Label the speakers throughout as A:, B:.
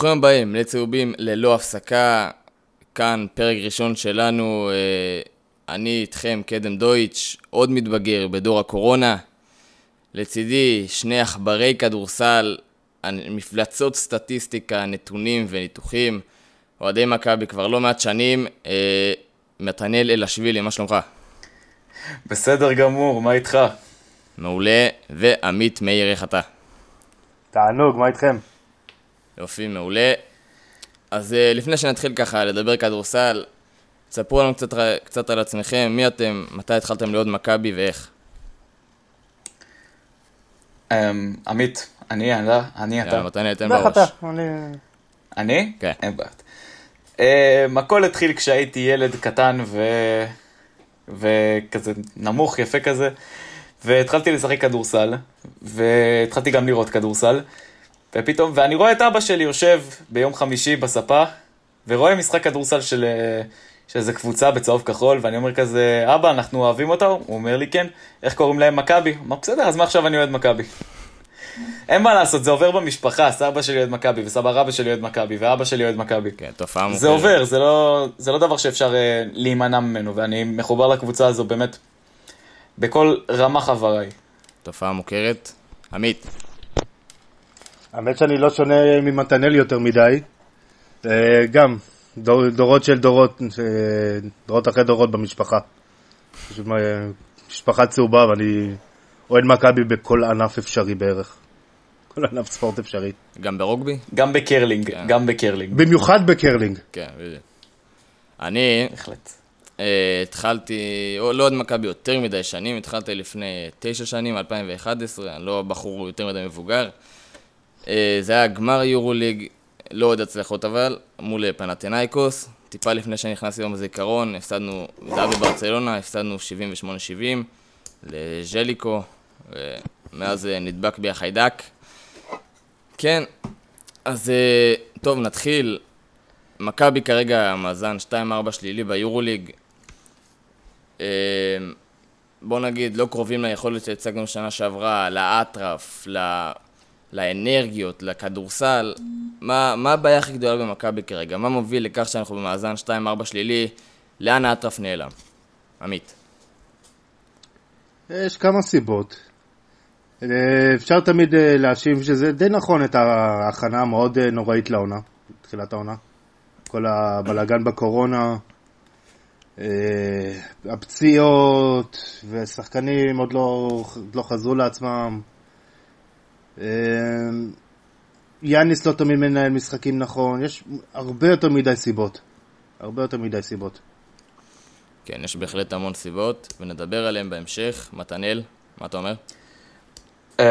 A: ברוכים הבאים לצהובים ללא הפסקה, כאן פרק ראשון שלנו, אה, אני איתכם קדם דויטש, עוד מתבגר בדור הקורונה. לצידי שני עכברי כדורסל, מפלצות סטטיסטיקה, נתונים וניתוחים. אוהדי מכבי כבר לא מעט שנים. אה, מתנאל אלשווילי, מה שלומך?
B: בסדר גמור, מה איתך?
A: מעולה, ועמית מאיר, איך אתה?
C: תענוג, מה איתכם?
A: יופי, מעולה. אז אה, לפני שנתחיל ככה לדבר כדורסל, תספרו לנו קצת, קצת על עצמכם, מי אתם, מתי התחלתם להיות מכבי ואיך.
B: אמ, עמית, אני, אני, אתה.
A: מתנאל, תן בראש.
B: אני?
A: כן.
B: אין בעיות. אמ, הכל התחיל כשהייתי ילד קטן ו... וכזה נמוך, יפה כזה, והתחלתי לשחק כדורסל, והתחלתי גם לראות כדורסל, ופתאום, ואני רואה את אבא שלי יושב ביום חמישי בספה, ורואה משחק כדורסל של, של איזה קבוצה בצהוב כחול, ואני אומר כזה, אבא, אנחנו אוהבים אותה? הוא אומר לי, כן. איך קוראים להם? מכבי. אמר, בסדר, אז מה עכשיו אני אוהד מכבי? אין מה לעשות, זה עובר במשפחה, סבא שלי אוהד מכבי, וסבא רבא שלי אוהד מכבי, ואבא שלי אוהד מכבי.
A: כן, תופעה מוכרת.
B: זה עובר, זה לא, זה לא דבר שאפשר uh, להימנע ממנו, ואני מחובר לקבוצה הזו באמת בכל רמה חבריי.
A: תופעה מוכרת. עמית.
C: האמת שאני לא שונה ממתנאל יותר מדי. אה, גם, דור, דורות של דורות, אה, דורות אחרי דורות במשפחה. משפחה צהובה ואני אוהד מכבי בכל ענף אפשרי בערך. כל ענף ספורט אפשרי.
A: גם ברוגבי?
B: גם בקרלינג, כן. גם בקרלינג.
C: במיוחד בקרלינג.
A: כן, בדיוק. אני...
B: בהחלט.
A: Uh, התחלתי, או לא עוד מכבי יותר מדי שנים, התחלתי לפני תשע שנים, 2011, אני לא בחור יותר מדי מבוגר. Uh, זה היה גמר יורוליג, לא עוד הצלחות אבל, מול פנתנאיקוס. טיפה לפני שנכנסתי יום הזיכרון, הפסדנו, זה היה בברצלונה, הפסדנו 78-70 לז'ליקו, ומאז uh, נדבק בי החיידק. כן, אז טוב, נתחיל. מכבי כרגע מאזן 2-4 שלילי ביורוליג. בוא נגיד, לא קרובים ליכולת שהצגנו שנה שעברה, לאטרף, לא... לאנרגיות, לכדורסל. מה, מה הבעיה הכי גדולה במכבי כרגע? מה מוביל לכך שאנחנו במאזן 2-4 שלילי? לאן האטרף נעלם? עמית.
C: יש כמה סיבות. אה, אפשר תמיד אה, להאשים שזה די נכון את ההכנה המאוד אה, נוראית לעונה, תחילת העונה. כל הבלאגן בקורונה, הפציעות, ושחקנים עוד לא, לא חזרו לעצמם. אה, יאניס לא תמיד מנהל משחקים נכון, יש הרבה יותר מדי סיבות. הרבה יותר מדי סיבות.
A: כן, יש בהחלט המון סיבות, ונדבר עליהן בהמשך. מתנאל, מה אתה אומר?
B: Um,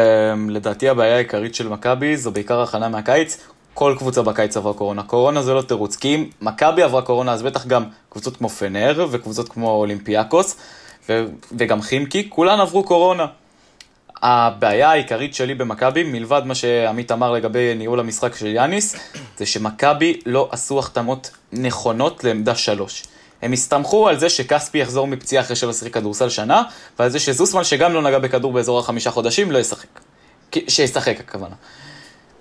B: לדעתי הבעיה העיקרית של מכבי זו בעיקר הכנה מהקיץ. כל קבוצה בקיץ עברה קורונה. קורונה זה לא תירוץ, כי אם מכבי עברה קורונה, אז בטח גם קבוצות כמו פנר וקבוצות כמו אולימפיאקוס ו- וגם חימקי, כולן עברו קורונה. הבעיה העיקרית שלי במכבי, מלבד מה שעמית אמר לגבי ניהול המשחק של יאניס, זה שמכבי לא עשו החתמות נכונות לעמדה שלוש. הם הסתמכו על זה שכספי יחזור מפציעה אחרי שלא שיחק כדורסל שנה, ועל זה שזוסמן, שגם לא נגע בכדור באזור החמישה חודשים, לא ישחק. שישחק הכוונה.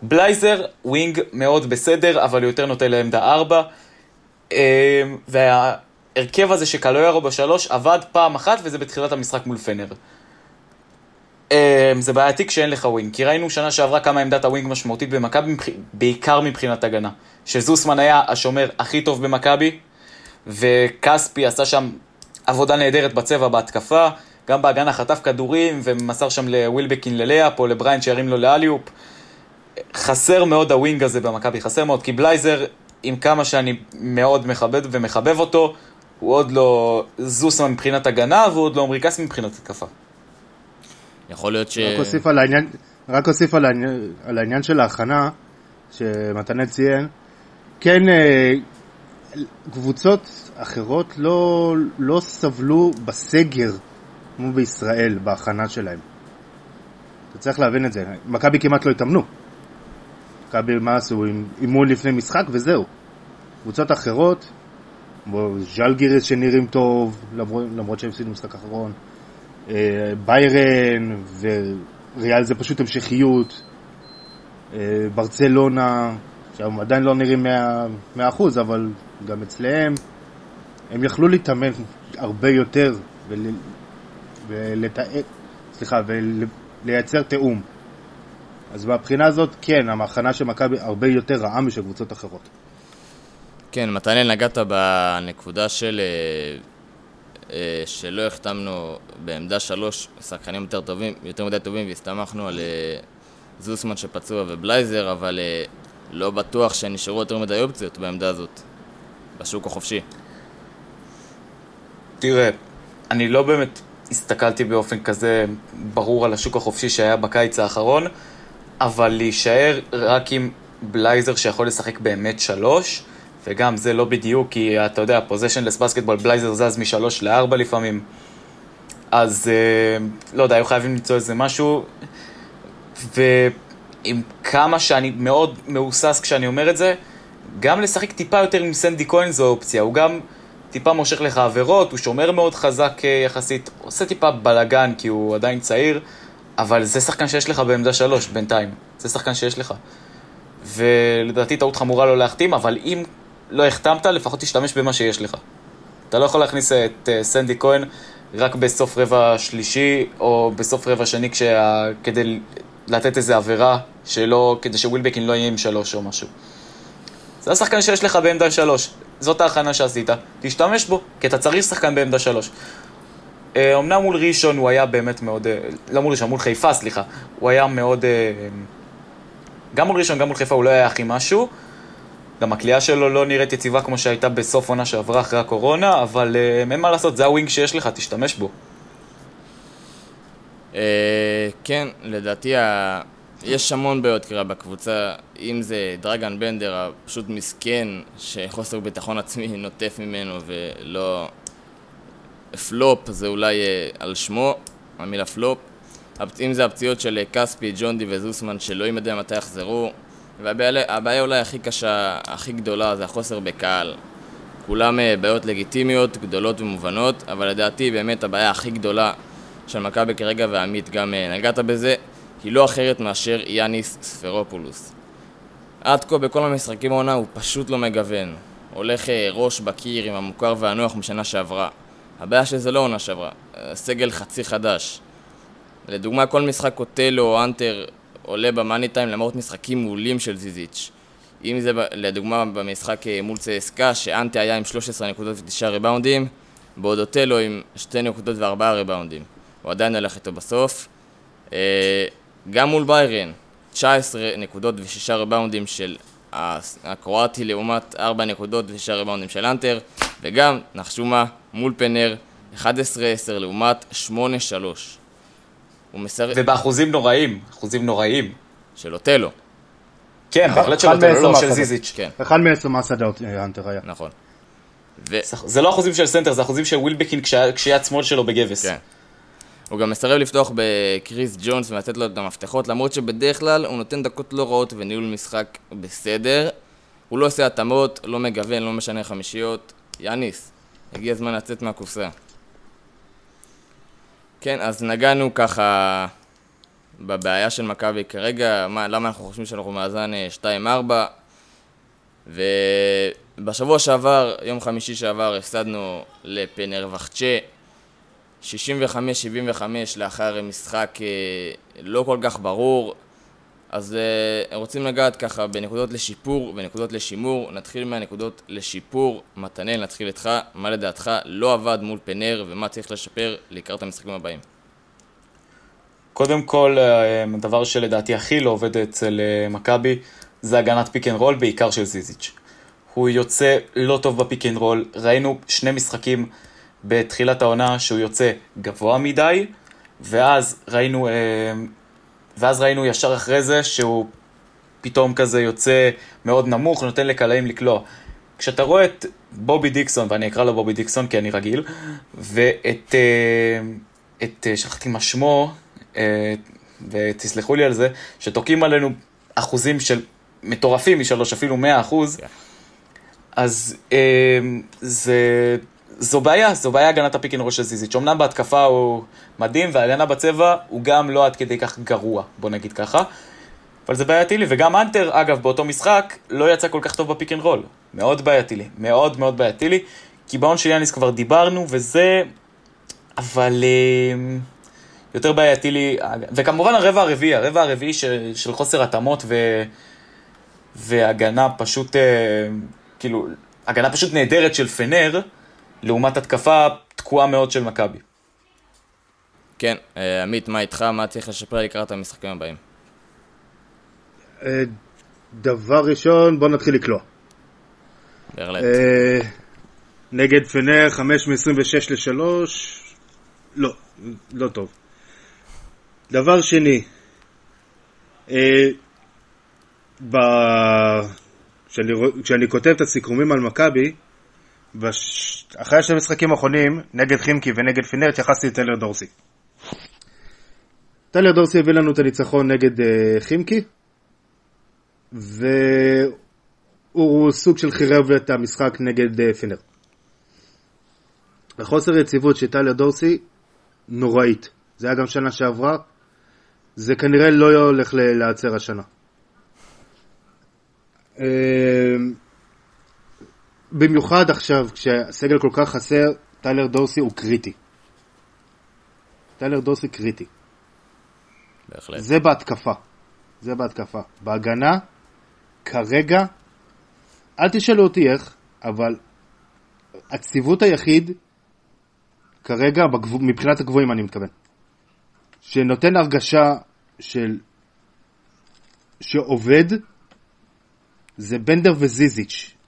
B: בלייזר, wing מאוד בסדר, אבל יותר נוטה לעמדה 4. אמ, וההרכב הזה שקלויארו בשלוש עבד פעם אחת, וזה בתחילת המשחק מול פנר. אמ, זה בעייתי כשאין לך wing, כי ראינו שנה שעברה כמה עמדת ה wing משמעותית במכבי, בעיקר מבחינת הגנה. שזוסמן היה השומר הכי טוב במכבי, וכספי עשה שם עבודה נהדרת בצבע בהתקפה, גם בהגנה חטף כדורים ומסר שם לווילבקין ל layup או לבריינט שירים לו ל alley-oop. חסר מאוד ה wing הזה במכבי, חסר מאוד, כי בלייזר, עם כמה שאני מאוד מכבד ומחבב אותו, הוא עוד לא זוסמן מבחינת הגנה, והוא עוד לא עמרי כספי מבחינת התקפה.
A: יכול להיות ש...
C: רק אוסיף על העניין, רק אוסיף על העניין, על העניין של ההכנה, שמתנאל ציין, כן, אה, קבוצות אחרות לא, לא סבלו בסגר כמו בישראל, בהכנה שלהם. אתה צריך להבין את זה. מכבי כמעט לא התאמנו. מכבי מה עשו? אימון לפני משחק וזהו. קבוצות אחרות, ז'לגירס שנראים טוב, למרות, למרות שהם הפסידו משחק אחרון, ביירן וריאל זה פשוט המשכיות, אה, ברצלונה, עכשיו, הם עדיין לא נראים 100%, אבל גם אצלם, הם יכלו להתאמן הרבה יותר ול... ולתאם, סליחה, ולייצר תיאום. אז מהבחינה הזאת, כן, ההכנה של מכבי הרבה יותר רעה משל קבוצות אחרות.
A: כן, מתנאל נגעת בנקודה של אה, אה, שלא החתמנו בעמדה שלוש שחקנים יותר טובים, יותר מדי טובים והסתמכנו על אה, זוסמן שפצוע ובלייזר, אבל לא בטוח שנשארו יותר מדי אופציות בעמדה הזאת, בשוק החופשי.
B: תראה, אני לא באמת הסתכלתי באופן כזה ברור על השוק החופשי שהיה בקיץ האחרון, אבל להישאר רק עם בלייזר שיכול לשחק באמת שלוש, וגם זה לא בדיוק, כי אתה יודע, פוזיישנלס בסקטבול, בלייזר זז משלוש לארבע לפעמים. אז אה, לא יודע, היו חייבים למצוא איזה משהו, ועם כמה שאני מאוד מהוסס כשאני אומר את זה, גם לשחק טיפה יותר עם סנדי כהן זו אופציה, הוא גם טיפה מושך לך עבירות, הוא שומר מאוד חזק אה, יחסית, עושה טיפה בלאגן כי הוא עדיין צעיר, אבל זה שחקן שיש לך בעמדה שלוש בינתיים, זה שחקן שיש לך. ולדעתי טעות חמורה לא להחתים, אבל אם לא החתמת, לפחות תשתמש במה שיש לך. אתה לא יכול להכניס את uh, סנדי כהן רק בסוף רבע שלישי, או בסוף רבע שני כשה... כדי לתת איזה עבירה, שלא... כדי שווילבקין לא יהיה עם שלוש או משהו. זה השחקן שיש לך בעמדה שלוש. זאת ההכנה שעשית, תשתמש בו, כי אתה צריך שחקן בעמדה שלוש. אה, מול ראשון הוא היה באמת מאוד, אה, לא מול ראשון, מול חיפה, סליחה, הוא היה מאוד, גם מול ראשון, גם מול חיפה הוא לא היה הכי משהו, גם הכלייה שלו לא נראית יציבה כמו שהייתה בסוף עונה שעברה אחרי הקורונה, אבל uh, אין מה לעשות, זה הווינג שיש לך, תשתמש בו.
A: Uh, כן, לדעתי. יש המון בעיות קריאה בקבוצה, אם זה דרגן בנדר הפשוט מסכן, שחוסר ביטחון עצמי נוטף ממנו ולא... פלופ זה אולי uh, על שמו, המילה פלופ. אם זה הפציעות של כספי, ג'ונדי וזוסמן שאלוהים יודע מתי יחזרו, והבעיה אולי הכי קשה, הכי גדולה, זה החוסר בקהל. כולם אה, בעיות לגיטימיות, גדולות ומובנות, אבל לדעתי באמת הבעיה הכי גדולה של מכבי כרגע, ועמית גם אה, נגעת בזה, היא לא אחרת מאשר יאניס ספרופולוס. עד כה בכל המשחקים העונה הוא פשוט לא מגוון. הולך אה, ראש בקיר עם המוכר והנוח משנה שעברה. הבעיה שזה לא עונה שעברה, סגל חצי חדש. לדוגמה, כל משחק קוטלו או אנטר עולה במאני טיים למרות משחקים מעולים של זיזיץ'. אם זה לדוגמה במשחק אה, מול צסקה, שאנטה היה עם 13 נקודות ו-9 ריבאונדים, בעוד אוטלו עם 2 נקודות ו-4 ריבאונדים. הוא עדיין הולך איתו בסוף. אה, גם מול ביירן, 19 נקודות ו-6 ריבאונדים של הקרואטי לעומת 4 נקודות ו-6 ריבאונדים של אנטר, וגם, נחשו מה, מול פנר, 11-10 לעומת 8-3.
B: הוא מסר... ובאחוזים נוראים, אחוזים נוראים.
A: של אוטלו.
B: כן, בהחלט של אוטלו, לא של זיזיץ'.
C: כן. אחד מעשר מהשדה אנטר היה.
A: נכון.
B: זה לא אחוזים של סנטר, זה אחוזים של ווילבקין כשיד שמאל שלו בגבס.
A: כן. הוא גם מסרב לפתוח בקריס ג'ונס ולתת לו את המפתחות, למרות שבדרך כלל הוא נותן דקות לא רעות וניהול משחק בסדר. הוא לא עושה התאמות, לא מגוון, לא משנה חמישיות. יאניס, הגיע הזמן לצאת מהקופסה. כן, אז נגענו ככה בבעיה של מכבי כרגע, מה, למה אנחנו חושבים שאנחנו מאזן 2-4 אה, ובשבוע שעבר, יום חמישי שעבר, הפסדנו לפנר וחצ'ה 65-75 לאחר משחק אה, לא כל כך ברור אז אה, רוצים לגעת ככה בנקודות לשיפור ונקודות לשימור. נתחיל מהנקודות לשיפור. מתנאל, נתחיל איתך. מה לדעתך לא עבד מול פנר ומה צריך לשפר לקראת המשחקים הבאים?
B: קודם כל, אה, הדבר שלדעתי הכי לא עובד אצל אה, מכבי זה הגנת פיק אנד רול, בעיקר של זיזיץ'. הוא יוצא לא טוב בפיק אנד רול. ראינו שני משחקים בתחילת העונה שהוא יוצא גבוה מדי, ואז ראינו ואז ראינו ישר אחרי זה שהוא פתאום כזה יוצא מאוד נמוך, נותן לקלעים לקלוע. כשאתה רואה את בובי דיקסון, ואני אקרא לו בובי דיקסון כי אני רגיל, ואת, אה, את, אה, שכחתי מה שמו, אה, ותסלחו לי על זה, שתוקעים עלינו אחוזים של מטורפים משלוש, אפילו מאה אחוז, yeah. אז זה זו בעיה, זו בעיה הגנת הפיק אנד של זיזיץ'. אמנם בהתקפה הוא מדהים, והגנה בצבע הוא גם לא עד כדי כך גרוע, בוא נגיד ככה. אבל זה בעייתי לי, וגם אנטר, אגב, באותו משחק, לא יצא כל כך טוב בפיק אנד רול. מאוד בעייתי לי, מאוד מאוד בעייתי לי. קיבעון של יאניס כבר דיברנו, וזה... אבל... אה, יותר בעייתי לי, וכמובן הרבע הרביעי, הרבע הרביעי של, של חוסר התאמות ו, והגנה פשוט, אה, כאילו, הגנה פשוט נהדרת של פנר, לעומת התקפה תקועה מאוד של מכבי.
A: כן, אה, עמית, מה איתך? מה צריך לשפר לקראת המשחקים הבאים?
C: אה, דבר ראשון, בוא נתחיל לקלוע.
A: בהחלט.
C: נגד פנר, 5 מ-26 ל-3, לא, לא טוב. דבר שני, אה, ב... כשאני, כשאני כותב את הסיכומים על מכבי, בש... אחרי השני משחקים האחרונים, נגד חימקי ונגד פינר, התייחסתי לטלר דורסי. טלר דורסי הביא לנו את הניצחון נגד uh, חימקי, והוא סוג של חירב את המשחק נגד uh, פינר. החוסר יציבות של טלר דורסי נוראית. זה היה גם שנה שעברה, זה כנראה לא הולך להיעצר השנה. אמ, במיוחד עכשיו, כשהסגל כל כך חסר, טיילר דורסי הוא קריטי. טיילר דורסי קריטי.
A: בהחלט.
C: זה בהתקפה. זה בהתקפה. בהגנה, כרגע, אל תשאלו אותי איך, אבל הציוות היחיד, כרגע, בגב... מבחינת הגבוהים אני מתכוון, שנותן הרגשה של... שעובד, זה בנדר וזיזיץ'.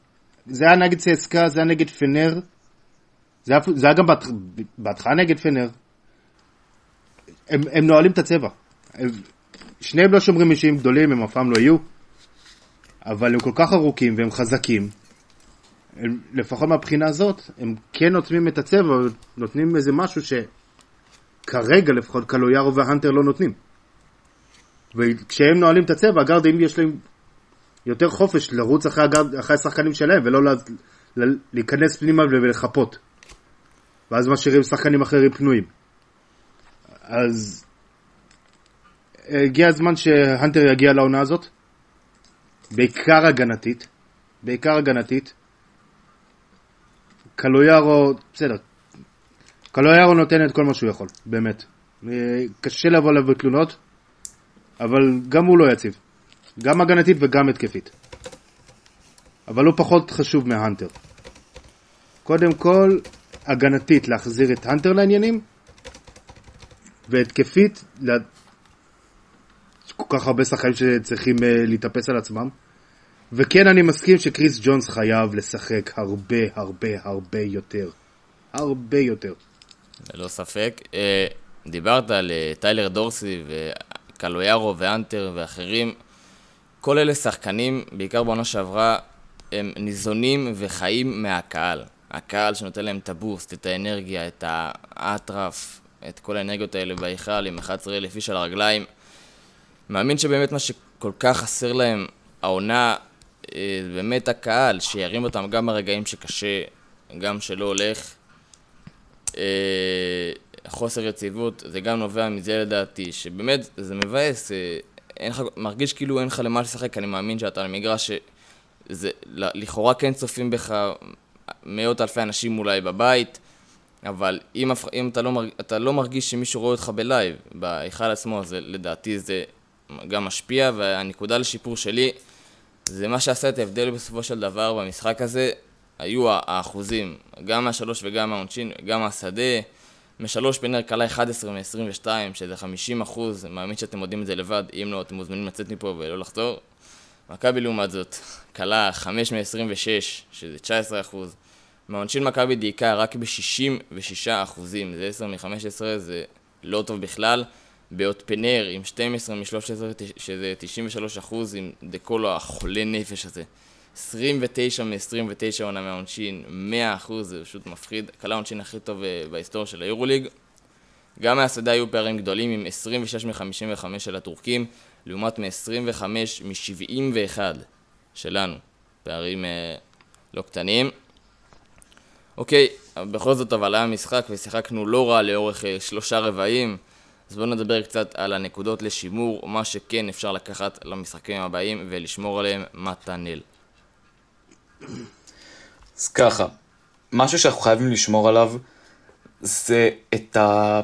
C: זה היה נגד צסקה, זה היה נגד פנר, זה היה, זה היה גם בהתחלה נגד פנר. הם, הם נועלים את הצבע. הם, שניהם לא שומרים אישיים גדולים, הם אף פעם לא יהיו, אבל הם כל כך ארוכים והם חזקים. הם, לפחות מהבחינה הזאת, הם כן עוצמים את הצבע, נותנים איזה משהו שכרגע לפחות קלויארו והאנטר לא נותנים. וכשהם נועלים את הצבע, הגארדים יש להם יותר חופש לרוץ אחרי, הגארד, אחרי השחקנים שלהם, ולא לה, לה, להיכנס פנימה ולחפות. ואז משאירים שחקנים אחרים פנויים. אז הגיע הזמן שהנטר יגיע לעונה הזאת, בעיקר הגנתית, בעיקר הגנתית. קלויארו, בסדר, קלויארו נותן את כל מה שהוא יכול, באמת. קשה לבוא אליו בתלונות, אבל גם הוא לא יציב. גם הגנתית וגם התקפית. אבל הוא פחות חשוב מהאנטר. קודם כל, הגנתית להחזיר את האנטר לעניינים, והתקפית, לה... כל כך הרבה שחקנים שצריכים uh, להתאפס על עצמם. וכן, אני מסכים שקריס ג'ונס חייב לשחק הרבה הרבה הרבה יותר. הרבה יותר.
A: ללא ספק. אה, דיברת על אה, טיילר דורסי קלויארו ואנטר ואחרים, כל אלה שחקנים, בעיקר בעונה שעברה, הם ניזונים וחיים מהקהל. הקהל שנותן להם את הבוסט, את האנרגיה, את האטרף, את כל האנרגיות האלה בהיכל עם 11,000 איש על הרגליים. מאמין שבאמת מה שכל כך חסר להם, העונה, אה, באמת הקהל, שירים אותם גם ברגעים שקשה, גם שלא הולך. אה, חוסר יציבות, זה גם נובע מזה לדעתי, שבאמת זה מבאס, אה, אין לך, מרגיש כאילו אין לך למה לשחק, אני מאמין שאתה על מגרש לכאורה כן צופים בך מאות אלפי אנשים אולי בבית, אבל אם, אם אתה, לא, אתה לא מרגיש שמישהו רואה אותך בלייב, בהיכל עצמו, אז לדעתי זה גם משפיע, והנקודה לשיפור שלי, זה מה שעשה את ההבדל בסופו של דבר במשחק הזה, היו האחוזים, גם מהשלוש וגם מהעונשין, גם מהשדה. משלוש פנר קלה 11 מ-22, שזה 50 אחוז, מאמין שאתם יודעים את זה לבד, אם לא, אתם מוזמנים לצאת מפה ולא לחזור. מכבי לעומת זאת, קלה 5 מ-26, שזה 19 אחוז. מהעונשין מכבי דייקה רק ב-66 אחוזים, זה 10 מ-15, זה לא טוב בכלל. באות פנר עם 12 מ-13, שזה 93 אחוז, עם דקולו החולה נפש הזה. 29 מ-29 עונה מהעונשין, 100% זה פשוט מפחיד. קלה העונשין הכי טוב אה, בהיסטוריה של היורוליג. גם מהשדה היו פערים גדולים עם 26 מ-55 של הטורקים, לעומת מ-25 מ-71 שלנו. פערים אה, לא קטנים. אוקיי, בכל זאת אבל היה משחק ושיחקנו לא רע לאורך אה, שלושה רבעים. אז בואו נדבר קצת על הנקודות לשימור, מה שכן אפשר לקחת למשחקים הבאים ולשמור עליהם מתנאל.
B: אז ככה, משהו שאנחנו חייבים לשמור עליו זה את ה...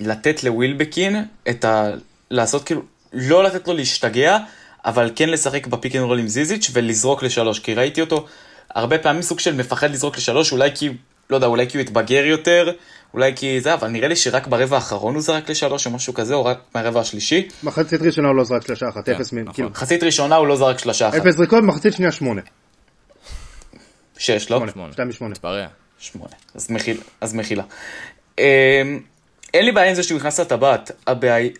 B: לתת לווילבקין את ה... לעשות כאילו, לא לתת לו להשתגע, אבל כן לשחק בפיק אנד רול עם זיזיץ' ולזרוק לשלוש, כי ראיתי אותו הרבה פעמים סוג של מפחד לזרוק לשלוש, אולי כי, לא יודע, אולי כי הוא התבגר יותר, אולי כי זה, אבל נראה לי שרק ברבע האחרון הוא זרק לשלוש או משהו כזה, או רק מהרבע השלישי.
C: מחצית ראשונה הוא לא זרק שלושה אחת,
A: כן,
C: אפס מ...
A: נכון.
C: כאילו,
B: מחצית ראשונה הוא לא זרק שלושה אחת.
C: אפס זריקות, מחצית שנייה שמונה.
B: שש, לא?
C: שמונה,
A: שמונה.
C: שתיים משמונה.
A: מתפרע.
B: שמונה. אז מחילה. אז מחילה. אמ, אין לי בעיה עם זה שהוא נכנס לטבעת,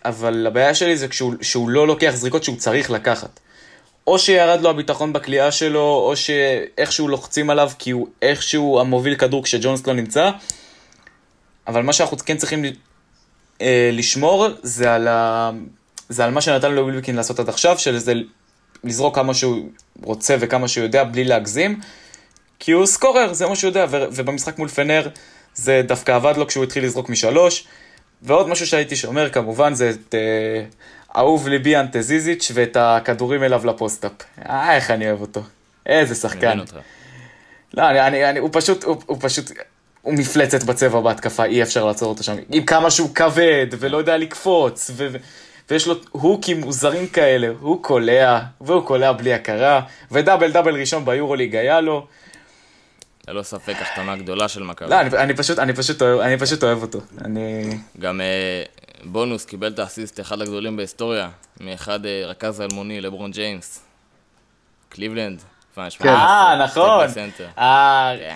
B: אבל הבעיה שלי זה כשהוא, שהוא לא לוקח זריקות שהוא צריך לקחת. או שירד לו הביטחון בכלייה שלו, או שאיכשהו לוחצים עליו כי הוא איכשהו המוביל כדור כשג'ונס לא נמצא. אבל מה שאנחנו כן צריכים אה, לשמור זה על, ה... זה על מה שנתן לו ווילבקין לעשות עד עכשיו, שזה לזרוק כמה שהוא רוצה וכמה שהוא יודע בלי להגזים. כי הוא סקורר, זה מה שהוא יודע, ו- ובמשחק מול פנר זה דווקא עבד לו כשהוא התחיל לזרוק משלוש. ועוד משהו שהייתי שומר כמובן זה את אה, אהוב ליבי אנטזיזיץ' ואת הכדורים אליו לפוסט-אפ. אה, איך אני אוהב אותו. איזה שחקן. לא, אני, אני, אני, הוא פשוט, הוא, הוא פשוט, הוא מפלצת בצבע בהתקפה, אי אפשר לעצור אותו שם. עם כמה שהוא כבד, ולא יודע לקפוץ, ו, ו, ויש לו הוקים מוזרים כאלה, הוא קולע, והוא קולע בלי הכרה, ודאבל דאבל ראשון ביורוליג היה לו.
A: ללא ספק החתמה גדולה של מכבי.
B: לא, אני, אני, פשוט, אני, פשוט אוהב, אני פשוט אוהב אותו. אני...
A: גם אה, בונוס קיבל את האסיסט אחד הגדולים בהיסטוריה, מאחד אה, רכז אלמוני, לברון ג'יימס. קליבלנד.
C: כן.
B: אה? נכון. אה,
A: כן,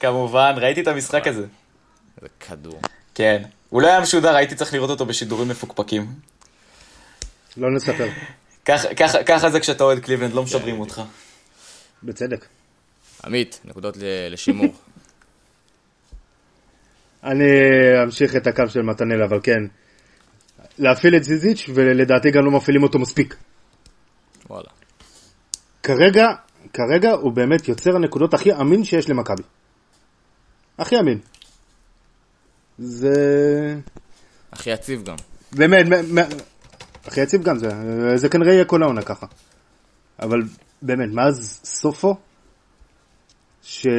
B: כמובן, ראיתי את המשחק הזה.
A: איזה כדור.
B: כן. הוא לא היה משודר, הייתי צריך לראות אותו בשידורים מפוקפקים.
C: לא נספר.
B: ככה- זה כשאתה אוהד קליבלנד, לא משדרים אותך.
C: בצדק.
A: עמית, נקודות ל- לשימור.
C: אני אמשיך את הקו של מתנאל, אבל כן. להפעיל את זיזיץ' ולדעתי גם לא מפעילים אותו מספיק.
A: וואלה.
C: כרגע, כרגע הוא באמת יוצר הנקודות הכי אמין שיש למכבי. הכי אמין. זה...
A: הכי יציב גם.
C: באמת, הכי יציב גם זה, זה כנראה יהיה כל העונה ככה. אבל באמת, מאז סופו, שלא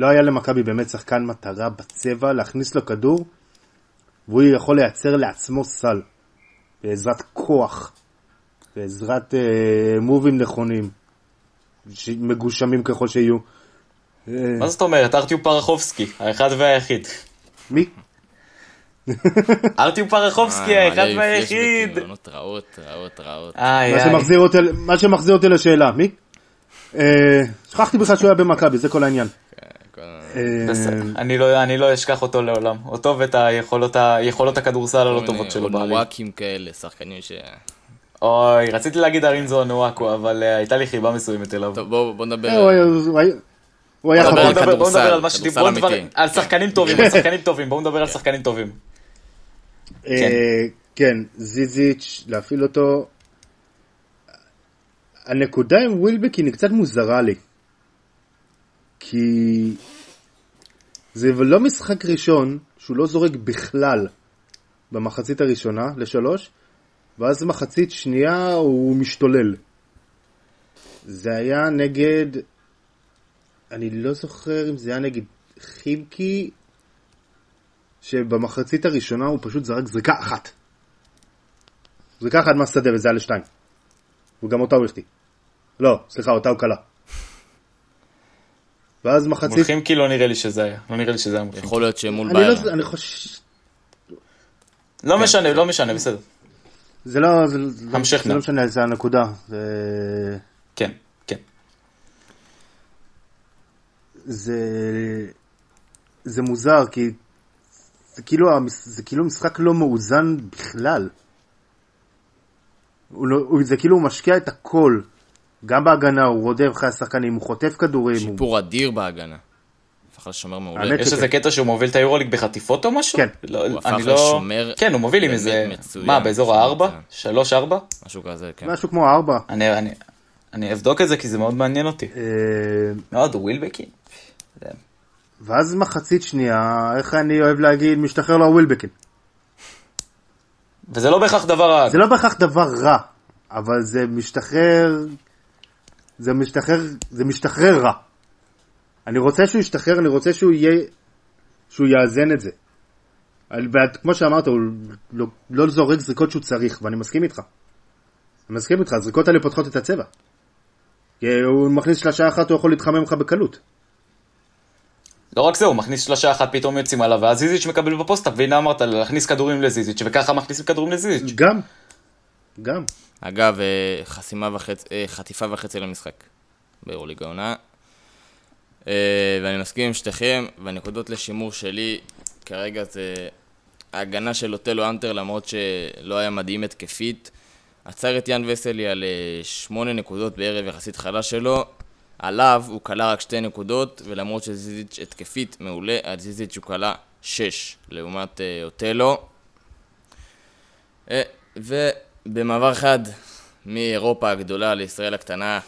C: היה למכבי באמת שחקן מטרה בצבע, להכניס לו כדור, והוא יכול לייצר לעצמו סל, בעזרת כוח, בעזרת אה, מובים נכונים, ש- מגושמים ככל שיהיו. אה,
B: מה זאת אומרת? ארטיום פרחובסקי, האחד והיחיד.
C: מי?
B: ארטיום פרחובסקי,
A: אה,
B: האחד והיחיד.
A: רעות, רעות, רעות.
C: מה שמחזיר אותי לשאלה, מי? אה, שכחתי בכלל שהוא היה במכבי, זה כל העניין.
A: כל-
C: אה.
B: אני לא- אני לא אשכח אותו לעולם. אותו ואת היכולות הכדורסל הלא טובות שלו בעליל.
A: אונוואקים כאלה, שחקנים ש...
B: אוי, רציתי להגיד ארינזו אנואקו, אבל אה, הייתה לי חיבה מסוימת אליו.
A: טוב, בואו בוא נדבר.
C: הוא היה- היה- הוא היה
A: בוא
B: בואו
A: נדבר
C: חבר.
A: על
B: נדבר- בואו
A: כדורסל,
B: נדבר על מה
A: כדורסל
B: שדיברו,
A: אמיתי.
B: על שחקנים טובים, על שחקנים טובים, בואו נדבר על שחקנים טובים.
C: כן, זיזיץ', להפעיל אותו. הנקודה עם ווילבקין היא קצת מוזרה לי. כי זה לא משחק ראשון שהוא לא זורק בכלל במחצית הראשונה לשלוש, ואז מחצית שנייה הוא משתולל. זה היה נגד, אני לא זוכר אם זה היה נגד חיבקי, שבמחצית הראשונה הוא פשוט זרק זריקה אחת. זריקה אחת מהשדה וזה היה לשתיים. וגם אותה הוא החטיא. לא, סליחה, אותה הוא קלע. ואז מחצית...
B: מולכים כי לא נראה לי שזה היה. לא נראה לי שזה היה מולכים.
A: יכול להיות שמול
C: אני
A: ביירן.
C: לא, אני חושב...
B: לא משנה, לא משנה, בסדר.
C: זה לא, זה,
B: המשך
C: זה. לא משנה, זה הנקודה. זה,
B: כן, כן.
C: זה, זה מוזר, כי זה כאילו, זה כאילו משחק לא מאוזן בכלל. הוא לא, הוא, זה כאילו הוא משקיע את הכל. גם בהגנה, הוא רודף אחרי השחקנים, הוא חוטף כדורים. הוא...
A: שיפור אדיר בהגנה. הפך לשומר מעולה.
C: האמת
B: יש. איזה קטע שהוא מוביל את היורוליג בחטיפות או משהו?
C: כן.
B: לא,
A: הוא הפך
B: אני לא...
A: לשומר
B: כן, הוא מוביל עם איזה...
A: מצוין.
B: מה, באזור הארבע? שלוש, ארבע?
A: משהו כזה, כן.
C: משהו כמו ארבע.
B: אני, אני, אני אבדוק את זה כי זה מאוד מעניין אותי.
C: אה,
B: מאוד, ווילבקין. זה-
C: ואז מחצית שנייה, איך אני אוהב להגיד, משתחרר לו הווילבקין.
B: וזה לא בהכרח דבר רע.
C: זה לא בהכרח דבר רע, אבל זה משתחרר, זה משתחרר, זה משתחרר רע. אני רוצה שהוא ישתחרר, אני רוצה שהוא יהיה, שהוא יאזן את זה. וכמו שאמרת, הוא לא, לא זורק זריקות שהוא צריך, ואני מסכים איתך. אני מסכים איתך, הזריקות האלה פותחות את הצבע. כי הוא מכניס שלושה אחת, הוא יכול להתחמם לך בקלות.
B: לא רק זה, הוא מכניס שלושה אחת, פתאום יוצאים עליו, ואז זיזיץ' מקבל בפוסט-אפ, והנה אמרת, להכניס כדורים לזיזיץ', וככה מכניסים כדורים לזיזיץ'.
C: גם, גם.
A: אגב, אה, חסימה וחצי, אה, חטיפה וחצי למשחק ביורוליג העונה. אה, ואני מסכים עם שתיכם, והנקודות לשימור שלי כרגע זה ההגנה של אוטלו אנטר, למרות שלא היה מדהים התקפית. עצר את יאן וסלי על שמונה נקודות בערב יחסית חלש שלו. עליו הוא כלה רק שתי נקודות, ולמרות שזיזיץ' התקפית מעולה, על זיזיץ' הוא כלה שש, לעומת אוטלו. אה, ובמעבר חד מאירופה הגדולה לישראל הקטנה,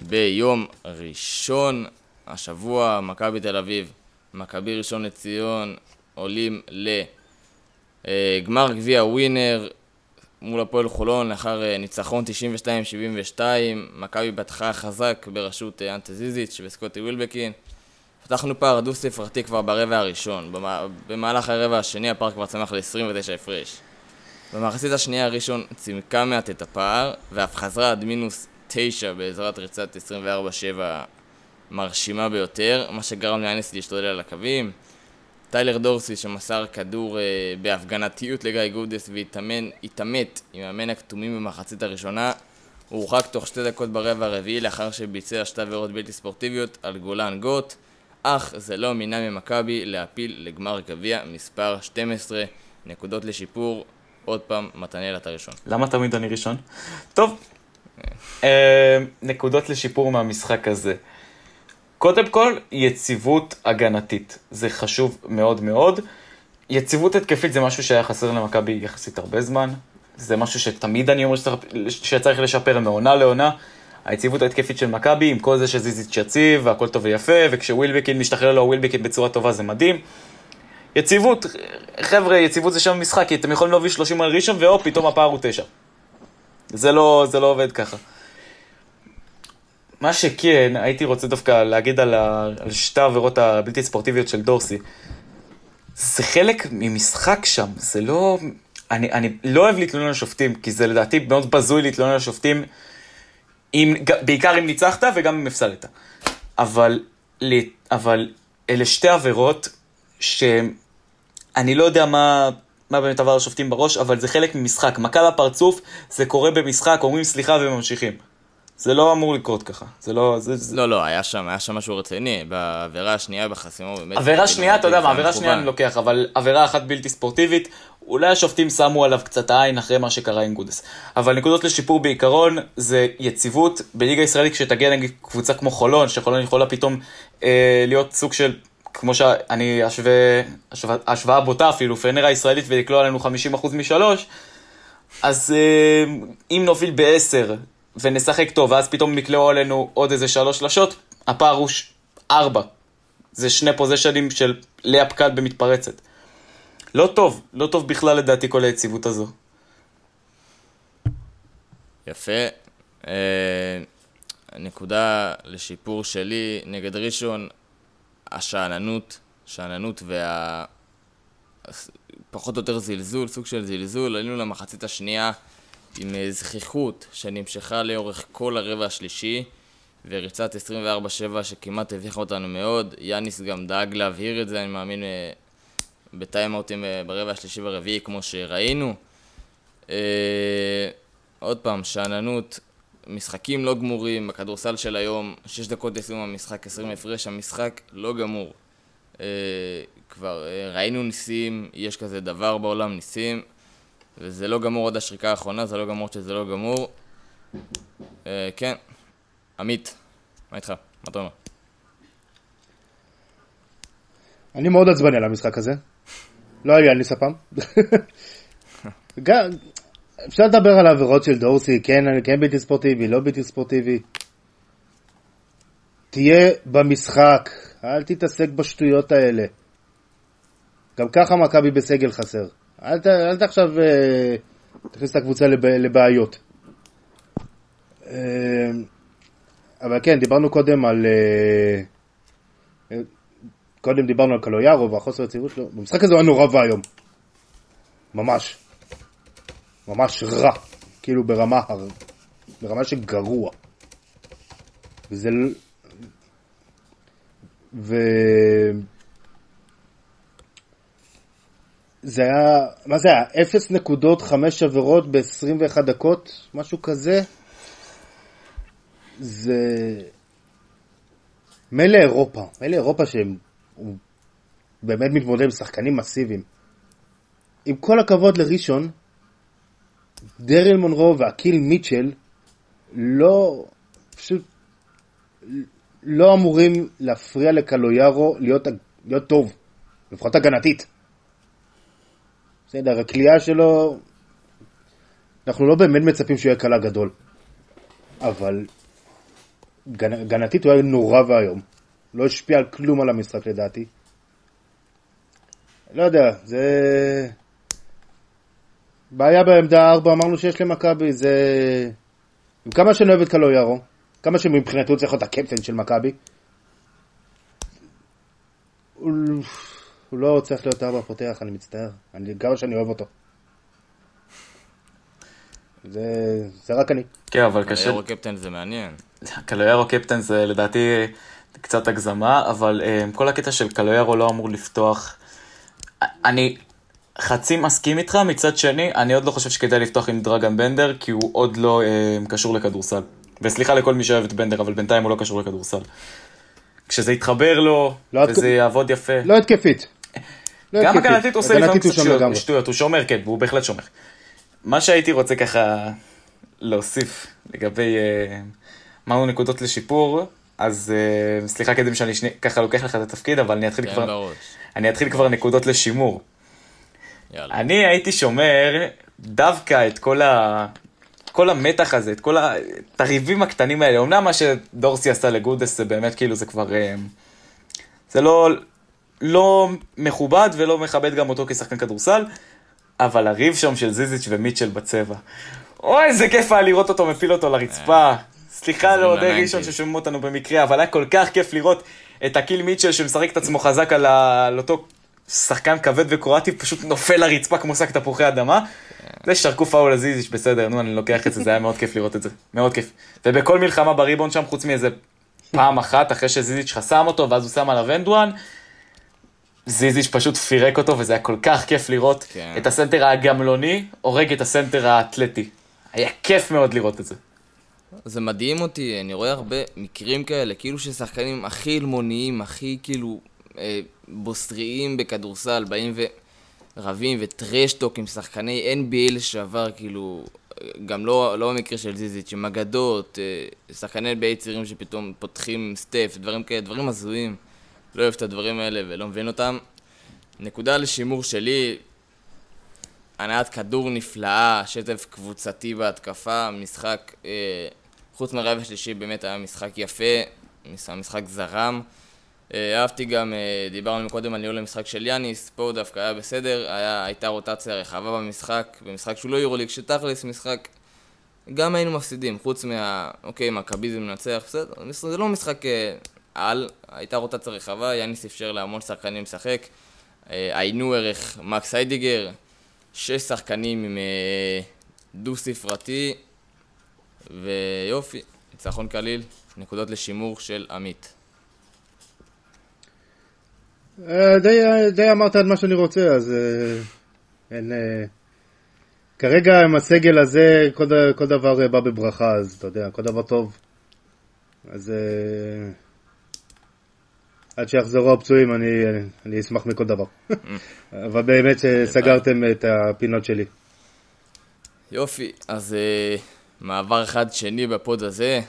A: ביום ראשון, השבוע, מכבי תל אביב, מכבי ראשון לציון, עולים לגמר גביע ווינר מול הפועל חולון לאחר אה, ניצחון 92-72. מכבי פתחה חזק בראשות אה, אנטה זיזיץ' וסקוטי ווילבקין. פתחנו פער דו-ספרתי כבר ברבע הראשון. במה- במהלך הרבע השני הפער כבר צמח ל-29 הפרש. במחצית השנייה הראשון צימקה מעט את הפער, ואף חזרה עד מינוס 9 בעזרת ריצת 24-7 מרשימה ביותר, מה שגרם לאניס להשתולל על הקווים. טיילר דורסי שמסר כדור אה, בהפגנתיות לגיא גודס והתאמן, התעמת עם מאמן הכתומים במחצית הראשונה, הורחק תוך שתי דקות ברבע הרביעי לאחר שביצע שתי עבירות בלתי ספורטיביות על גולן גוט, אך זה לא מינה ממכבי להפיל לגמר גביע מספר 12 נקודות לשיפור. עוד פעם, מתנאל אתה ראשון.
B: למה תמיד אני ראשון? טוב, אה, נקודות לשיפור מהמשחק הזה. קודם כל, יציבות הגנתית. זה חשוב מאוד מאוד. יציבות התקפית זה משהו שהיה חסר למכבי יחסית הרבה זמן. זה משהו שתמיד אני אומר שצריך, שצריך לשפר מעונה לעונה. היציבות ההתקפית של מכבי, עם כל זה שזיזיץ' יציב, והכל טוב ויפה, וכשווילבקין משתחרר לו הווילבקין בצורה טובה זה מדהים. יציבות, חבר'ה, יציבות זה שם המשחק, כי אתם יכולים להוביל 30 על ראשון, והופ, פתאום הפער הוא 9. זה לא, זה לא עובד ככה. מה שכן, הייתי רוצה דווקא להגיד על, ה, על שתי העבירות הבלתי ספורטיביות של דורסי. זה חלק ממשחק שם, זה לא... אני, אני לא אוהב להתלונן על שופטים, כי זה לדעתי מאוד בזוי להתלונן על שופטים, אם, בעיקר אם ניצחת וגם אם הפסדת. אבל, אבל אלה שתי עבירות שאני לא יודע מה, מה באמת עבר לשופטים בראש, אבל זה חלק ממשחק. מכה לפרצוף, זה קורה במשחק, אומרים סליחה וממשיכים. זה לא אמור לקרות ככה. זה לא... זה, זה...
A: לא, לא, היה שם, היה שם משהו רציני. בעבירה השנייה בחסימה הוא באמת...
B: עבירה שנייה, אתה יודע מה, עבירה שנייה אני. לוקח, אבל עבירה אחת בלתי ספורטיבית, אולי השופטים שמו עליו קצת עין אחרי מה שקרה עם גודס. אבל נקודות לשיפור בעיקרון זה יציבות. בליגה הישראלית כשתגיע נגיד קבוצה כמו חולון, שחולון יכולה פתאום אה, להיות סוג של, כמו שאני אשווה, השוואה, בוטה אפילו, פנר הישראלית ולקלוע עלינו 50% משלוש, אז אה, אם נוביל בעשר ונשחק טוב, ואז פתאום יקלעו עלינו עוד איזה שלוש שלשות, הפער הוא ש- ארבע. זה שני פוזיישנים של לאה פקד במתפרצת. לא טוב, לא טוב בכלל לדעתי כל היציבות הזו.
A: יפה. אה, הנקודה לשיפור שלי נגד ראשון, השאננות, שאננות וה... פחות או יותר זלזול, סוג של זלזול. עלינו למחצית השנייה עם אה, זכיחות שנמשכה לאורך כל הרבע השלישי, וריצת 24-7 שכמעט הביכה אותנו מאוד. יאניס גם דאג להבהיר את זה, אני מאמין, אה, בטיימאוטים אה, ברבע השלישי והרביעי, כמו שראינו. עוד פעם, שאננות, משחקים לא גמורים, בכדורסל של היום, 6 דקות לסיום המשחק, 20 הפרש, המשחק לא גמור. אה, כבר אה, ראינו ניסים, יש כזה דבר בעולם, ניסים, וזה לא גמור עד השריקה האחרונה, זה לא גמור שזה לא גמור. אה, כן, עמית, מה איתך? מה אתה אומר?
C: אני מאוד עצבני על המשחק הזה. לא היה לי ספם. גם, אפשר לדבר על העבירות של דורסי, כן, כן בלתי ספורטיבי, לא בלתי ספורטיבי. תהיה במשחק. אל תתעסק בשטויות האלה. גם ככה מכבי בסגל חסר. אל, ת, אל תעכשיו אה, תכניס את הקבוצה לב, לבעיות. אה, אבל כן, דיברנו קודם על... אה, אה, קודם דיברנו על קלויארו והחוסר היציבות שלו. במשחק הזה הוא היה נורא ואיום. ממש. ממש רע. כאילו ברמה, הר- ברמה של גרוע. וזה... ו... זה היה, מה זה היה? 0 נקודות, 5 עבירות ב-21 דקות? משהו כזה? זה... מילא אירופה, מילא אירופה שהם הוא באמת מתמודד עם שחקנים מסיביים. עם כל הכבוד לראשון, דריל מונרו ואקיל מיטשל לא, פשוט לא אמורים להפריע לקלויארו להיות, להיות טוב, לפחות הגנתית. בסדר, הכלייה שלו, אנחנו לא באמת מצפים שהוא יהיה קלה גדול, אבל גנ, גנתית הוא היה נורא ואיום. לא השפיע על כלום על המשחק לדעתי. לא יודע, זה... בעיה בעמדה 4, אמרנו שיש למכבי, זה... עם כמה שאני אוהב את קלויארו, כמה שמבחינתו הוא צריך להיות הקפטן של מכבי, הוא... הוא לא צריך להיות ארבע פותח, אני מצטער. אני, כמה שאני אוהב אותו. זה, זה רק אני.
B: כן, אבל קשה.
A: היורו קפטן זה מעניין.
B: קלויארו קפטן זה לדעתי קצת הגזמה, אבל um, כל הקטע של קלויארו לא אמור לפתוח. אני חצי מסכים איתך, מצד שני, אני עוד לא חושב שכדאי לפתוח עם דרגן בנדר, כי הוא עוד לא um, קשור לכדורסל. וסליחה לכל מי שאוהב את בנדר, אבל בינתיים הוא לא קשור לכדורסל. כשזה יתחבר לו,
C: לא
B: וזה
C: התק-
B: יעבוד יפה.
C: לא התקפית. לא
B: גם. הגנתית הוא עושה לפעמים קצת שטויות. שטויות, הוא שומר, כן, והוא בהחלט שומר. מה שהייתי רוצה ככה להוסיף לגבי אה, מהו נקודות לשיפור, אז אה, סליחה קדם שאני שני, ככה לוקח לך את התפקיד, אבל אני אתחיל
A: תן
B: כבר. אני אתחיל כבר נקודות לשימור.
A: יאללה.
B: אני הייתי שומר דווקא את כל ה... כל המתח הזה, את כל הריבים הקטנים האלה, אמנם מה שדורסי עשה לגודס זה באמת כאילו זה כבר, אה, זה לא, לא מכובד ולא מכבד גם אותו כשחקן כדורסל, אבל הריב שם של זיזיץ' ומיטשל בצבע. אוי, איזה כיף היה לראות אותו מפיל אותו לרצפה. סליחה
A: חוזרים
B: לאוהדי. ראשון ששומעים אותנו במקרה, אבל היה כל כך כיף לראות את הקיל מיטשל שמשחק את עצמו חזק על, ה... על אותו שחקן כבד וקרואטי, פשוט נופל לרצפה כמו שק תפוחי אדמה. זה שרקו פאול לזיזיץ', בסדר, נו, אני לוקח את זה, זה היה מאוד כיף לראות את זה. מאוד כיף. ובכל מלחמה בריבאונד שם, חוץ מאיזה פעם אחת, אחרי שזיזיץ' חסם אותו, ואז הוא שם עליו and-one, זיזיץ' פשוט פירק אותו, וזה היה כל כך כיף לראות
A: כן.
B: את הסנטר הגמלוני הורג את הסנטר האתלטי. היה כיף מאוד לראות את זה.
A: זה מדהים אותי, אני רואה הרבה מקרים כאלה, כאילו ששחקנים הכי אלמוניים, הכי כאילו אה, בוסריים בכדורסל, באים ורבים ו trash talk עם שחקני NBA לשעבר, כאילו, גם לא, לא במקרה של זיזיץ', עם אגדות, אה, שחקני NBA צעירים שפתאום פותחים סטף, דברים כאלה, דברים הזויים. לא אוהב את הדברים האלה ולא מבין אותם. נקודה לשימור שלי, הנעת כדור נפלאה, שטף קבוצתי בהתקפה, משחק, אה, חוץ מהרבע השלישי באמת היה משחק יפה, מש- משחק זרם. אה, אהבתי גם, אה, דיברנו קודם על ניהול המשחק של יאניס, פה הוא דווקא היה בסדר, היה, הייתה רוטציה רחבה במשחק, במשחק שהוא לא יורוליג, שתכלס משחק, גם היינו מפסידים, חוץ מה, אוקיי, מכבי זה מנצח, בסדר, זה לא משחק אה, על, הייתה רוטציה רחבה, יאניס אפשר להמון שחקנים לשחק, עיינו ערך מקס היידיגר, שש שחקנים עם אה, דו-ספרתי, ויופי, ניצחון קליל, נקודות לשימור של עמית.
C: אה, די, די אמרת את מה שאני רוצה, אז אה, אין... אה, כרגע עם הסגל הזה, כל, כל דבר בא בברכה, אז אתה יודע, כל דבר טוב. אז עד שיחזרו הפצועים, אני, אני אשמח מכל דבר. אבל באמת שסגרתם את הפינות שלי.
A: יופי, אז מעבר אחד שני בפוד הזה.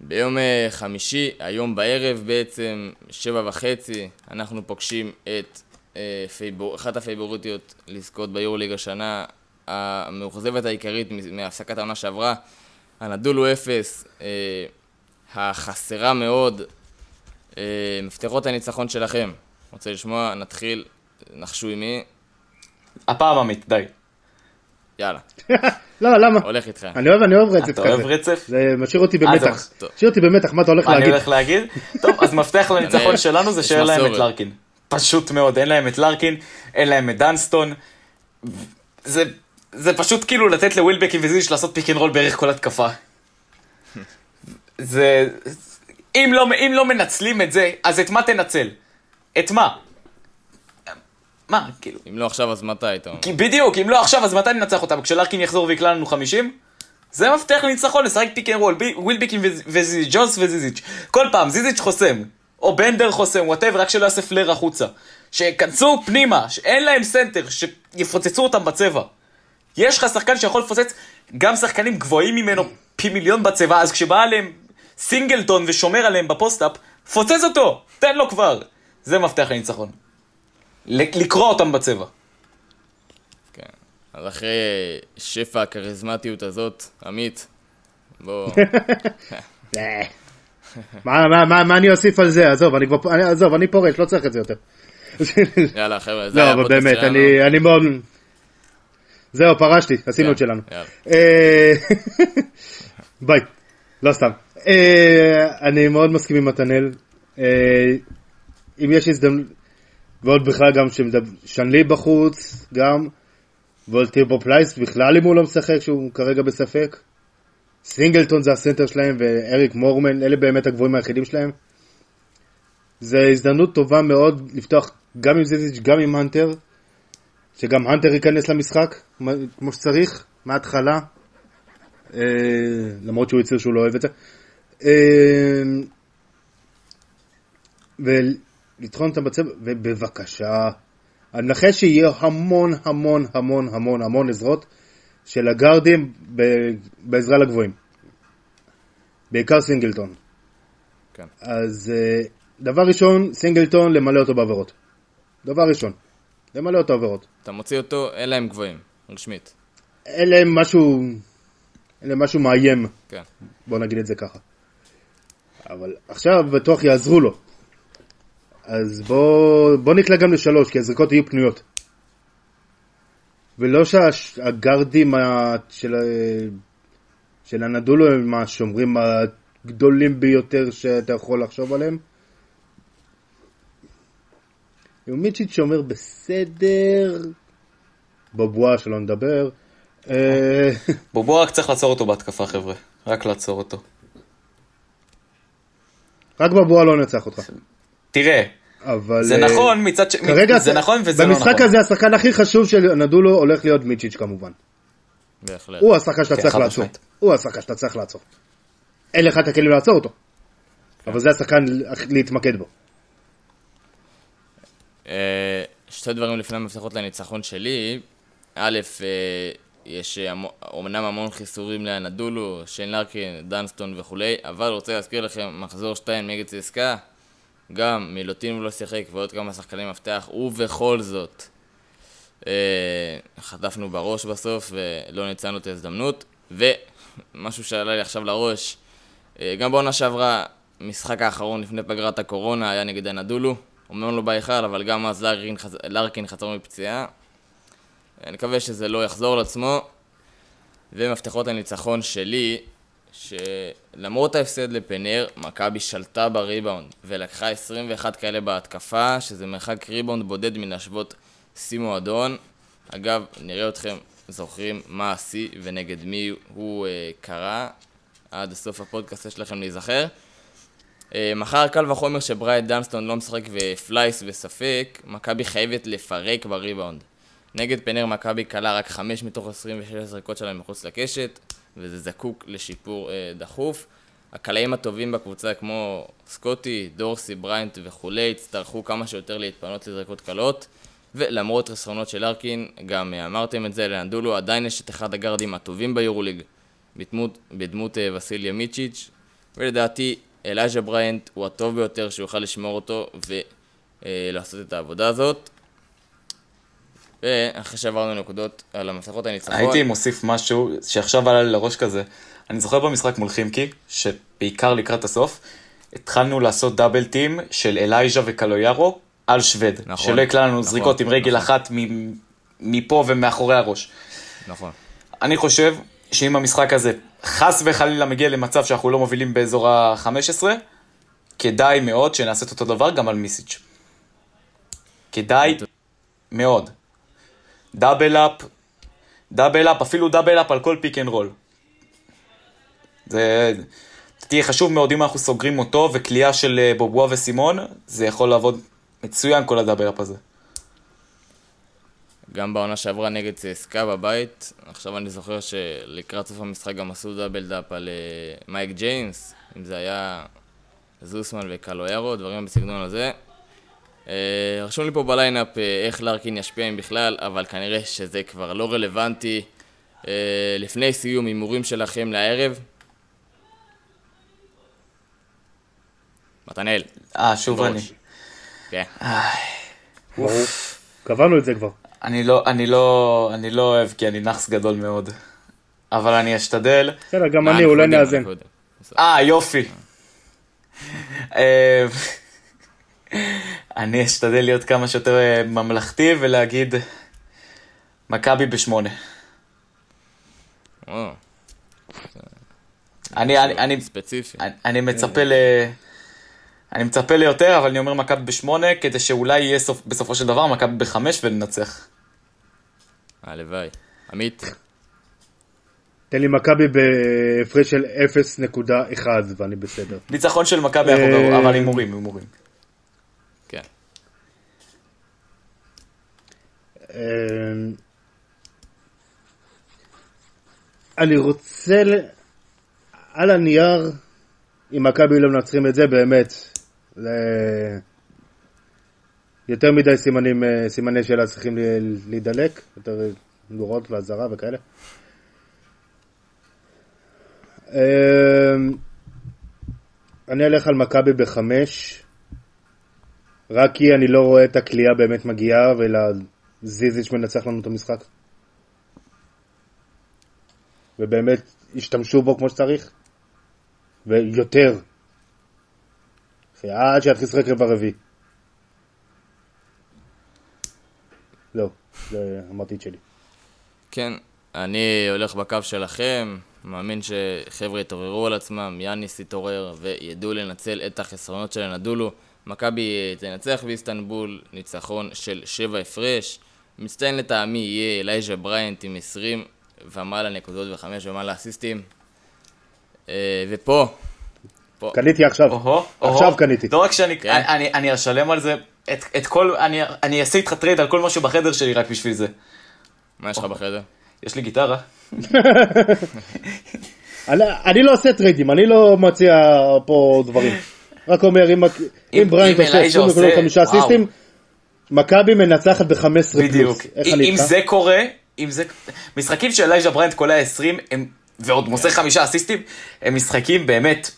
A: ביום אה, חמישי, היום בערב בעצם, שבע וחצי, אנחנו פוגשים את אה, פייבור, אחת הפייבוריטיות לזכות ביורוליג השנה, המאוכזבת העיקרית מהפסקת העונה שעברה, הנדולו אפס, אה, החסרה מאוד, אה, מפתחות הניצחון שלכם. רוצה לשמוע? נתחיל. נחשו עם מי?
B: הפעם עמית, די.
A: יאללה,
C: לא, למה?
A: הולך איתך.
C: אני אוהב, אני אוהב רצף
B: אתה אוהב
C: כזה.
B: רצף?
C: זה משאיר אותי
B: אה,
C: במתח. משאיר אותי במתח, מה אתה הולך
B: מה אני
C: להגיד?
B: הולך להגיד? טוב, אז מפתח לניצחון שלנו זה שאין להם את. לארקין. פשוט מאוד, אין להם את לארקין, אין להם את דנסטון. זה, זה פשוט כאילו לתת לווילבקין וזיש לעשות פיק אנד רול בערך כל התקפה. זה... אם לא, אם לא מנצלים את זה, אז את מה תנצל? את מה? מה, כאילו...
A: אם לא עכשיו, אז מתי, אתה אומר?
B: בדיוק, אם לא עכשיו, אז מתי ננצח אותם? כשלארקין יחזור ויקלע לנו 50? זה מפתח לניצחון, לשחק פיק אנד רול, בי- ווילבקין וז- וזיזיץ', ג'ונס וזיזיץ'. כל פעם, זיזיץ' חוסם, או בנדר חוסם, whatever, רק שלא יעשה flare החוצה. שיכנסו פנימה, שאין להם סנטר, שיפוצצו אותם בצבע. יש לך שחקן שיכול לפוצץ גם שחקנים גבוהים ממנו פי מיליון בצבע, אז כשבא עליהם סינגלטון ושומר עליהם ב post-up, פוצץ אותו, תן לו כבר. זה מפתח לניצחון. לקרוע אותם בצבע.
A: כן. אז אחרי שפע הכריזמטיות הזאת, עמית, בוא...
C: אה. מה- מה- מה- מה אני אוסיף על זה? עזוב, אני כבר, אני- עזוב, אני פורש, לא צריך את זה יותר.
A: יאללה, חבר'ה, זה
C: לא,
A: היה
C: אבל
A: הפודקאסט
C: באמת,
A: שלנו.
C: אני אני מאוד... זהו, פרשתי, עשינו את שלנו. אה, ביי, לא סתם. אה, אני מאוד מסכים עם מתנאל. אם יש הזדמנות, ועוד בכלל גם ששנלי בחוץ, גם, ועוד טיבור פלייס בכלל אם הוא לא משחק, שהוא כרגע בספק. סינגלטון זה הסנטר שלהם, ואריק מורמן, אלה באמת הגבוהים היחידים שלהם. זו הזדמנות טובה מאוד לפתוח גם עם זיזיץ', גם עם הנטר, שגם הנטר ייכנס למשחק, כמו שצריך, מההתחלה, אה, למרות שהוא הצהיר שהוא לא אוהב את זה. אה, ולטחון אותם בצבע, ובבקשה, אני מנחש שיהיה המון המון המון המון המון עזרות של הגארדים ב- בעזרה לגבוהים. בעיקר סינגלטון.
A: כן.
C: אז אה, דבר ראשון, סינגלטון, למלא אותו בעבירות. דבר ראשון, למלא אותו בעבירות.
A: אתה מוציא אותו, אין להם גבוהים, רשמית.
C: אין להם משהו, אין להם משהו מאיים,
A: כן.
C: בוא נגיד את זה ככה. אבל עכשיו בטוח יעזרו לו. אז בוא, בוא נקלע גם לשלוש, כי הזריקות יהיו פנויות. ולא שהגארדים של, של הנדולו הם השומרים הגדולים ביותר שאתה יכול לחשוב עליהם. יומיצ'יץ' שומר בסדר, בבואה שלא נדבר. אה,
B: בובו רק צריך לעצור אותו בהתקפה, חבר'ה. רק לעצור אותו.
C: רק בבואה לא נצח אותך.
B: תראה,
C: אבל...
B: זה
C: אה,
B: נכון מצד ש...
C: כרגע
B: זה נכון וזה לא נכון.
C: במשחק הזה השחקן הכי חשוב של נדולו הולך להיות מיצ'יץ' כמובן.
A: בהחלט.
C: הוא השחקן שאתה
B: כן,
C: צריך לעצור. הוא השחקן שאתה צריך לעצור. אין לך את הכלים לעצור אותו. אבל זה השחקן להתמקד בו.
A: אה, שתי דברים לפני המפתחות לניצחון שלי. א', אה, יש אומנם המון חיסורים לאנדולו, שיין לארקין, דנסטון וכולי, אבל רוצה להזכיר לכם, מחזור 2 נגד צסקה, גם מילוטין לא שיחק ועוד כמה שחקני מפתח, ובכל זאת, אה, חטפנו בראש בסוף ולא ניצלנו את ההזדמנות. ומשהו שעלה לי עכשיו לראש, אה, גם בעונה שעברה, משחק האחרון לפני פגרת הקורונה היה נגד הנדולו. אומנם לא בהיכל, אבל גם אז לארקין, חז... לארקין חזר מפציעה. אני מקווה שזה לא יחזור לעצמו. ומפתחות הניצחון שלי, שלמרות ההפסד לפנר, מכבי שלטה בריבאונד, ולקחה 21 כאלה בהתקפה, שזה מרחק ריבאונד בודד מלהשוות שיא מועדון. אגב, נראה אתכם זוכרים מה השיא ונגד מי הוא אה, קרה. עד סוף הפודקאסט יש לכם להיזכר. אה, מחר קל וחומר שבריאנט דנסטון לא משחק ופלייס בספק, מכבי חייבת לפרק בריבאונד. נגד פנר מכבי קלה רק 5 מתוך 26 זריקות שלהם מחוץ לקשת, וזה זקוק לשיפור אה, דחוף. הקלעים הטובים בקבוצה כמו סקוטי, דורסי, בריינט וכולי, יצטרכו כמה שיותר להתפנות לזריקות קלות. ולמרות חסרונות של לארקין, גם אה, אמרתם את זה לאנדולו, עדיין יש את אחד הגארדים הטובים ביורוליג, בדמות, בדמות אה, וסיליה מיצ'יץ', ולדעתי אלייז'ה בריינט הוא הטוב ביותר שיוכל לשמור אותו ולעשות את העבודה הזאת. ואחרי שעברנו נקודות על המפתחות הניצחון,
B: הייתי מוסיף משהו שעכשיו עלה לי לראש כזה. אני זוכר במשחק מול חימקי, שבעיקר לקראת הסוף, התחלנו לעשות דאבל טים של אלייז'ה וקלויארו על שווד.
A: נכון,
B: שלא יקלע לנו
A: נכון,
B: זריקות עם רגל
A: נכון.
B: אחת מ- מפה ומאחורי הראש.
A: נכון.
B: אני חושב שאם המשחק הזה חס וחלילה מגיע למצב שאנחנו לא מובילים באזור ה-15, כדאי מאוד שנעשה את אותו דבר גם על מיציץ'. כדאי מאוד. double up, double up, אפילו double up על כל pick and roll. זה תהיה חשוב מאוד אם אנחנו סוגרים אותו וקליעה של אה, בובואה וסימון, זה יכול לעבוד מצוין כל ה double up הזה.
A: גם בעונה שעברה נגד צסקה בבית, עכשיו אני זוכר שלקראת סוף המשחק גם עשו double up על אה, מייק ג'יימס, אם זה היה זוסמן וקלויארו, דברים בסגנון הזה. אה, רשום לי פה ב lineup אה, איך לארקין ישפיע אם בכלל, אבל כנראה שזה כבר לא רלוונטי. אה, לפני סיום, הימורים שלכם לערב. מתנאל.
B: אה, שוב אני.
A: כן.
C: קבענו את זה כבר.
B: אני לא, אני לא, אני לא אוהב כי אני נאחס גדול מאוד. אבל אני אשתדל.
C: בסדר, גם אני, אולי נאזן.
B: אה, יופי. אני אשתדל להיות כמה שיותר אה, ממלכתי ולהגיד מכבי בשמונה. אני, אני, אני,
A: ספציפי.
B: אני, אני מצפה ל... אני מצפה ליותר, אבל אני אומר מכבי בשמונה, כדי שאולי יהיה סוף, בסופו של דבר מכבי בחמש וננצח.
A: הלוואי. עמית,
C: תן לי מכבי בהפרש של 0.1 ואני בסדר.
B: ניצחון של מכבי,
C: אה,
B: אבל הימורים, הימורים.
A: כן.
C: אמ, אני רוצה, ל- על הנייר, אם מכבי לא מנצחים את זה, באמת, ל- יותר מדי סימנים, אה, סימני שאלה צריכים להידלק, יותר נורות ואזהרה וכאלה. אמ, אני אלך על מכבי בחמש, רק כי אני לא רואה את הכלייה באמת מגיעה, ולזיזיץ' מנצח לנו את המשחק. ובאמת השתמשו בו כמו שצריך, ויותר. עד שיתחיל לשחק רבע רביעי. זהו, זה אמרתי את שלי.
A: כן, אני הולך בקו שלכם, מאמין שחבר'ה יתעוררו על עצמם, יאניס יתעורר וידעו לנצל את החסרונות שלהם נדולו. מכבי תנצח באיסטנבול, ניצחון של שבע הפרש. מצטיין לטעמי יהיה אלייז'ה בריינט עם 20 ומעלה נקודות וחמש ומעלה אסיסטים. אה, ופה, פה,
C: קניתי עכשיו,
B: אוהו, אוהו.
C: עכשיו קניתי.
B: לא רק שאני,
A: כן.
B: אני, אני, אני אשלם על זה את, את כל, אני, אני אעשה איתך trade על כל משהו בחדר שלי רק בשביל זה.
A: מה יש לך בחדר?
B: יש לי גיטרה.
C: אני, אני לא עושה טריידים, אני לא מציע פה דברים. רק אומר, אם, אם,
B: אם
C: בריינט עושה
B: אלייז'ה
C: 20 נקודות
B: עושה-
C: חמישה
B: וואו.
C: אסיסטים, מכבי מנצחת ב-15
B: בדיוק.
C: פלוס. איך
B: אם? זה קורה, אם זה... משחקים של אלייז'ה בריינט קולע 20, הם, ועוד מוסר חמישה אסיסטים, הם משחקים באמת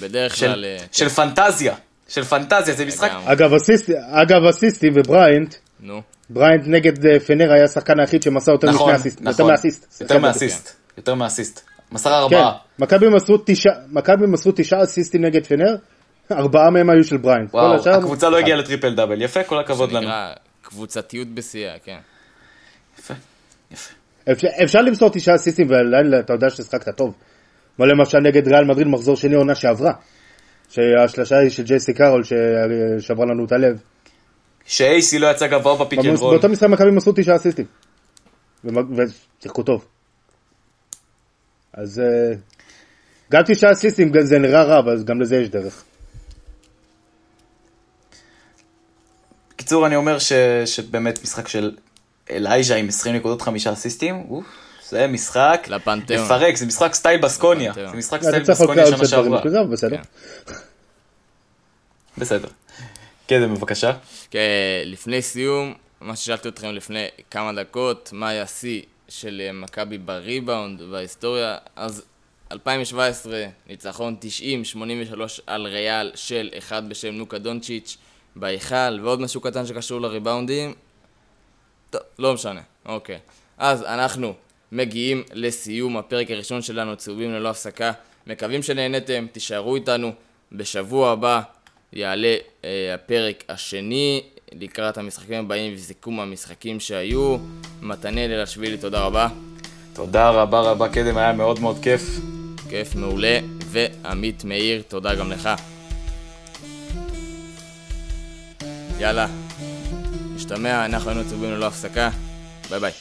A: בדרך
B: של,
A: כלל... אה,
B: של פנטזיה. של פנטזיה, זה משחק...
C: אגב, אסיסט, אגב, אסיסטים ובריינט,
A: נו,
C: בריינט נגד אה, פנר היה השחקן היחיד שמסר יותר
B: נכון,
C: משני אסיסט. יותר
B: נכון.
C: מאסיסט.
B: יותר מאסיסט. יותר מאסיסט. מסר
C: כן,
B: ארבעה.
C: מכבי מסרו תשעה, מכבי מסרו תשעה אסיסטים נגד פנר, ארבעה מהם היו של בריינט.
B: וואו,
C: השאר-
B: הקבוצה לא. הגיעה ל triple double. יפה, כל הכבוד לנו.
A: שנקרא קבוצתיות בשיאה, כן.
B: יפה, יפה.
C: אפשר, אפשר למסור תשעה אסיסטים ועדיין אתה יודע ששחקת טוב. כמו למשל נגד ריאל מדריד מחזור שני עונה שעברה. שהשלושה היא של ג'ייסי קארול ששברה לנו את הלב.
B: שאייסי לא יצא גבוה ב pick and roll.
C: באותו משחק מכבי מסרו תשעה אסיסטים. ושיחקו טוב. אז אה, גם תשעה אסיסטים זה נראה רע, אבל גם לזה יש דרך.
B: בקיצור, אני אומר ש... שבאמת משחק של אלייז'ה עם 20 נקודות חמישה אסיסטים, אוף, זה משחק
A: לפנתיאון.
B: לפרק, זה משחק סטייל בסקוניה.
A: לפנתיאון.
B: זה משחק סטייל בסקוניה שנה שעברה.
C: בסדר.
A: כן.
B: בסדר. כן, בבקשה.
A: כן, לפני סיום, מה ששאלתי אתכם לפני כמה דקות, מה היה השיא של אה, מכבי בריבאונד בהיסטוריה, אז 2017, ניצחון 90-83 על ריאל של אחד בשם נוקה דונצ'יץ' בהיכל, ועוד משהו קטן שקשור לריבאונדים. טוב, לא משנה, אוקיי. אז אנחנו מגיעים לסיום הפרק הראשון שלנו, צהובים ללא הפסקה. מקווים שנהנתם, תישארו איתנו בשבוע הבא יעלה אה, הפרק השני לקראת המשחקים הבאים וסיכום המשחקים שהיו. מתנאל אלשבילי, תודה רבה.
B: תודה רבה רבה קדם, היה מאוד מאוד כיף.
A: כיף מעולה. ועמית מאיר, תודה גם לך. יאללה, נשתמע, אנחנו היינו צהובים ללא הפסקה. ביי ביי.